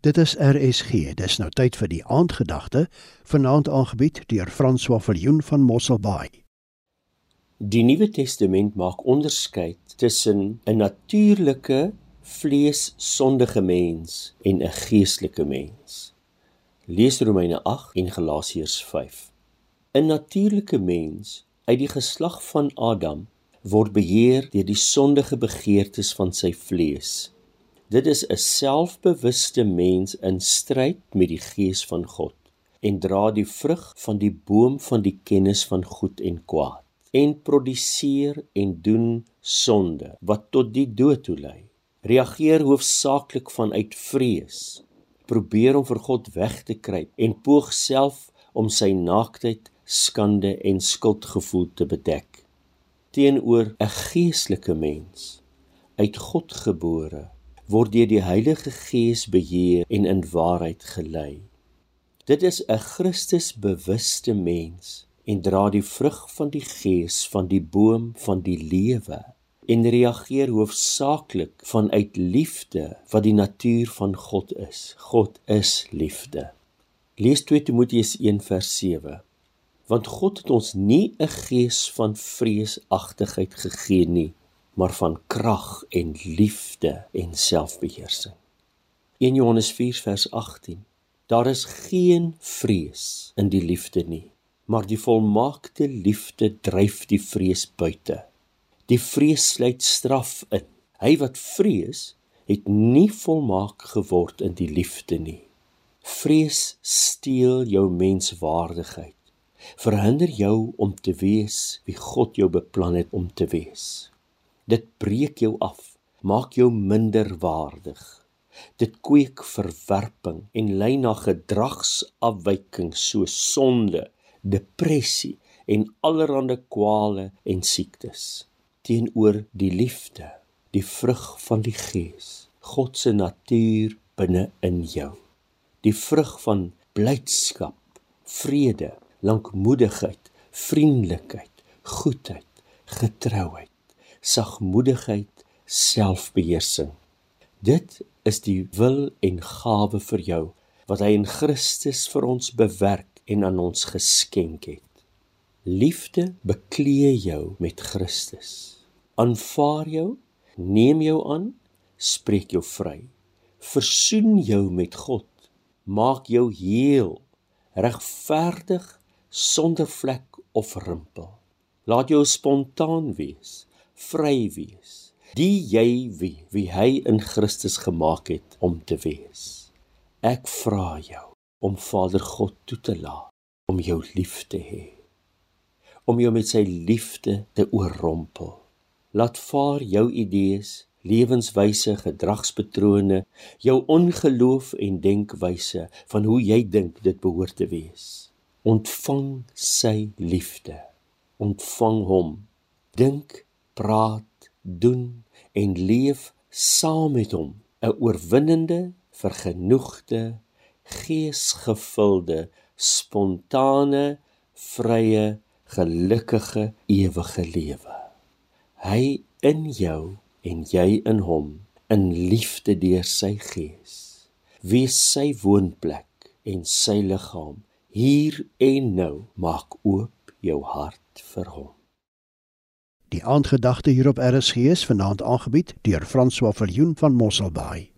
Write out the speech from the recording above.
Dit is RSG. Dis nou tyd vir die aandgedagte, vanaand aangebied deur François Viljoen van Mosselbaai. Die Nuwe Testament maak onderskeid tussen 'n natuurlike vleessondige mens en 'n geestelike mens. Lees Romeine 8 en Galasiërs 5. 'n Natuurlike mens uit die geslag van Adam word beheer deur die sondige begeertes van sy vlees. Dit is 'n selfbewuste mens in stryd met die gees van God en dra die vrug van die boom van die kennis van goed en kwaad en produseer en doen sonde wat tot die dood toe lei. Reageer hoofsaaklik vanuit vrees. Probeer om vir God weg te kruip en poog self om sy naaktheid, skande en skuldgevoel te bedek teenoor 'n geestelike mens uit God gebore word deur die Heilige Gees beheer en in waarheid gelei. Dit is 'n Christusbewuste mens en dra die vrug van die Gees van die boom van die lewe en reageer hoofsaaklik vanuit liefde wat die natuur van God is. God is liefde. Lees 2 Timoteus 1:7 want God het ons nie 'n gees van vreesagtigheid gegee nie, maar van krag en liefde en selfbeheersing. 1 Johannes 4 vers 18. Daar is geen vrees in die liefde nie, maar die volmaakte liefde dryf die vrees buite. Die vrees sluit straf in. Hy wat vrees, het nie volmaak geword in die liefde nie. Vrees steel jou menswaardigheid verhinder jou om te wees wie God jou beplan het om te wees. Dit breek jou af, maak jou minder waardig. Dit kweek verwerping en lei na gedragsafwyking soos sonde, depressie en allerlei kwale en siektes. Teenoor die liefde, die vrug van die Gees, God se natuur binne in jou. Die vrug van blydskap, vrede, lankmoedigheid, vriendelikheid, goedheid, getrouheid, sagmoedigheid, selfbeheersing. Dit is die wil en gawe vir jou wat hy in Christus vir ons bewerk en aan ons geskenk het. Liefde beklee jou met Christus. Aanvaar jou, neem jou aan, spreek jou vry. Versoen jou met God. Maak jou heel, regverdig sonder vlek of rimpel. Laat jou spontaan wees, vry wees, die jy wie, wie hy in Christus gemaak het om te wees. Ek vra jou om Vader God toe te laat om jou lief te hê. Om jou met sy liefde te oorrompel. Laat vaar jou idees, lewenswyse, gedragspatrone, jou ongeloof en denkwyse van hoe jy dink dit behoort te wees ontvang sy liefde ontvang hom dink praat doen en leef saam met hom. 'n oorwinnende vergenoegde geesgevulde spontane vrye gelukkige ewige lewe. Hy in jou en jy in hom in liefde deur sy gees. Wees sy woonplek en sy liggaam hier en nou maak oop jou hart vir hom. Die aandgedagte hier op RSG is vanaand aangebied deur François Viljoen van Mosselbaai.